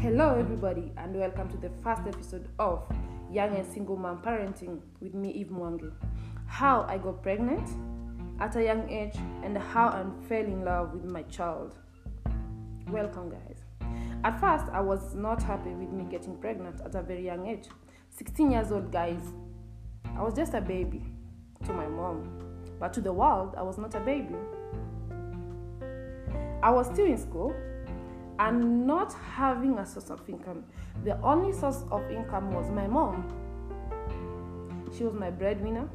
Hello, everybody, and welcome to the first episode of Young and Single Mom Parenting with me, Eve Mwangi. How I got pregnant at a young age and how I fell in love with my child. Welcome, guys. At first, I was not happy with me getting pregnant at a very young age. 16 years old, guys. I was just a baby to my mom, but to the world, I was not a baby. I was still in school and not having a source of income. The only source of income was my mom. She was my breadwinner.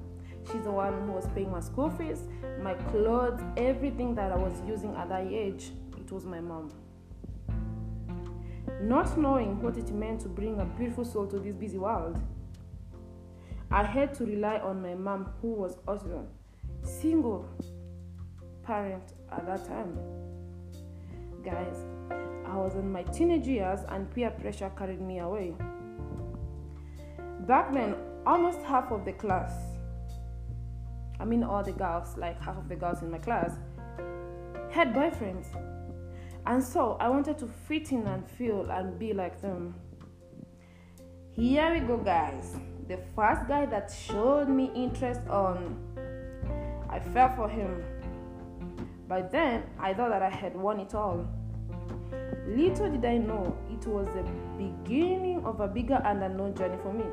She's the one who was paying my school fees, my clothes, everything that I was using at that age. It was my mom. Not knowing what it meant to bring a beautiful soul to this busy world, I had to rely on my mom, who was also single parent at that time. Guys, I was in my teenage years and peer pressure carried me away. Back then, almost half of the class, I mean, all the girls, like half of the girls in my class, had boyfriends. And so I wanted to fit in and feel and be like them. Here we go, guys. The first guy that showed me interest on, I fell for him. By then, I thought that I had won it all. Little did I know it was the beginning of a bigger and unknown journey for me.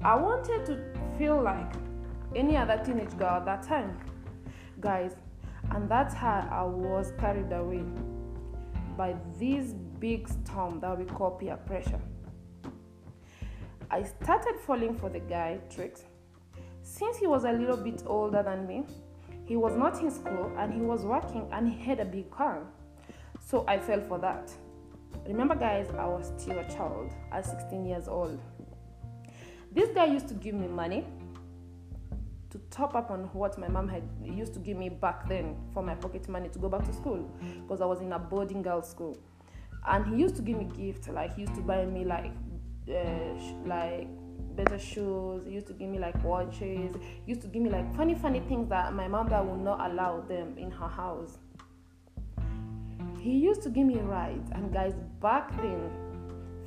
I wanted to feel like any other teenage girl at that time. Guys, and that's how I was carried away by this big storm that we call peer pressure. I started falling for the guy tricks. Since he was a little bit older than me, he was not in school and he was working and he had a big car. So I fell for that. Remember, guys, I was still a child at 16 years old. This guy used to give me money to top up on what my mom had used to give me back then for my pocket money to go back to school because I was in a boarding girl school. And he used to give me gifts, like he used to buy me like uh, like better shoes. Used to give me like watches. He used to give me like funny, funny things that my mom that would not allow them in her house. He used to give me rides, and guys, back then,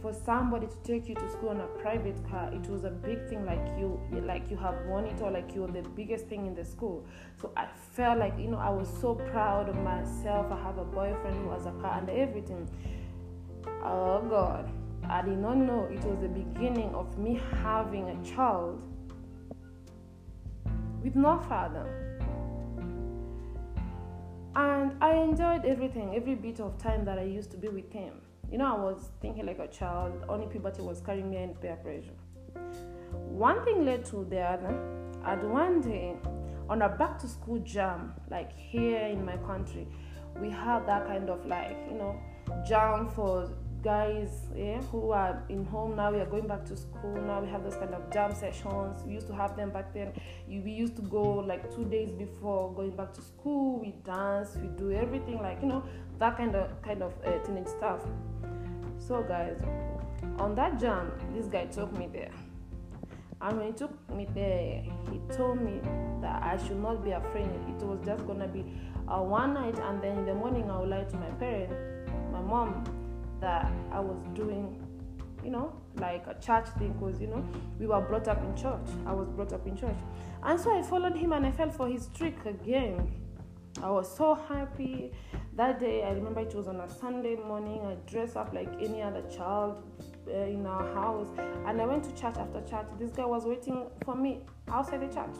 for somebody to take you to school on a private car, it was a big thing. Like you, like you have won it, or like you're the biggest thing in the school. So I felt like you know I was so proud of myself. I have a boyfriend who has a car and everything. Oh God, I did not know it was the beginning of me having a child with no father. And I enjoyed everything, every bit of time that I used to be with him. You know, I was thinking like a child, only puberty was carrying me in peer pressure. One thing led to the other, and one day, on a back to school jam, like here in my country, we had that kind of like, you know, jam for guys yeah, who are in home now we are going back to school now we have those kind of jam sessions. We used to have them back then. We used to go like two days before going back to school. We dance we do everything like you know that kind of kind of uh, teenage stuff. So guys on that jam this guy took me there. And when he took me there he told me that i should not be afraid. It was just gonna be one night and then in the morning i would lie to my parents my mom that I was doing, you know, like a church thing because, you know, we were brought up in church. I was brought up in church. And so I followed him and I fell for his trick again. I was so happy. That day, I remember it was on a Sunday morning. I dressed up like any other child uh, in our house. And I went to church after church. This guy was waiting for me outside the church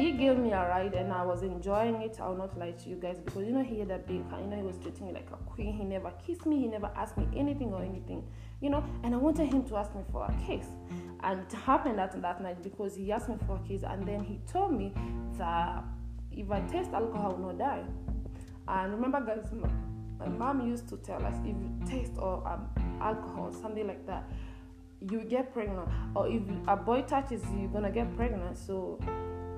he gave me a ride and I was enjoying it. I'll not lie to you guys because you know he had a big car. You know he was treating me like a queen. He never kissed me. He never asked me anything or anything. You know, and I wanted him to ask me for a kiss. And it happened that that night because he asked me for a kiss and then he told me that if I taste alcohol, I will not die. And remember, guys, my mom used to tell us if you taste or um, alcohol, something like that, you get pregnant. Or if a boy touches you, you're gonna get pregnant. So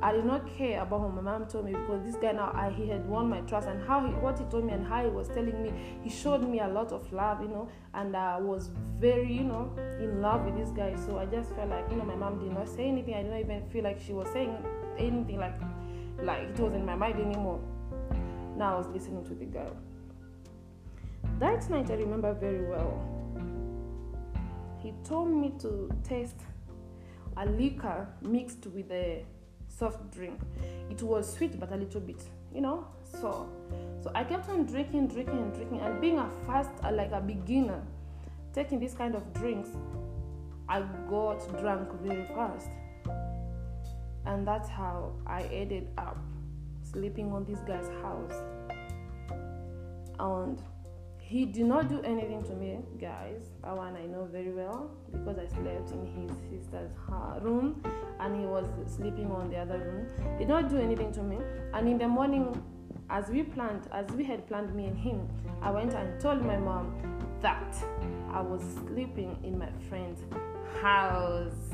I did not care about what my mom told me because this guy now I, he had won my trust and how he what he told me and how he was telling me he showed me a lot of love you know and I was very you know in love with this guy. So I just felt like you know my mom did not say anything. I didn't even feel like she was saying anything like like it was in my mind anymore. Now I was listening to the girl. That night I remember very well. He told me to taste a liquor mixed with a soft drink. It was sweet but a little bit, you know, so so I kept on drinking, drinking, and drinking, and being a fast, uh, like a beginner, taking this kind of drinks, I got drunk very fast, and that's how I ended up sleeping on this guy's house. And he did not do anything to me, guys. That one I know very well because I slept in his sister's room and he was sleeping on the other room. Did not do anything to me. And in the morning, as we planned, as we had planned me and him, I went and told my mom that I was sleeping in my friend's house.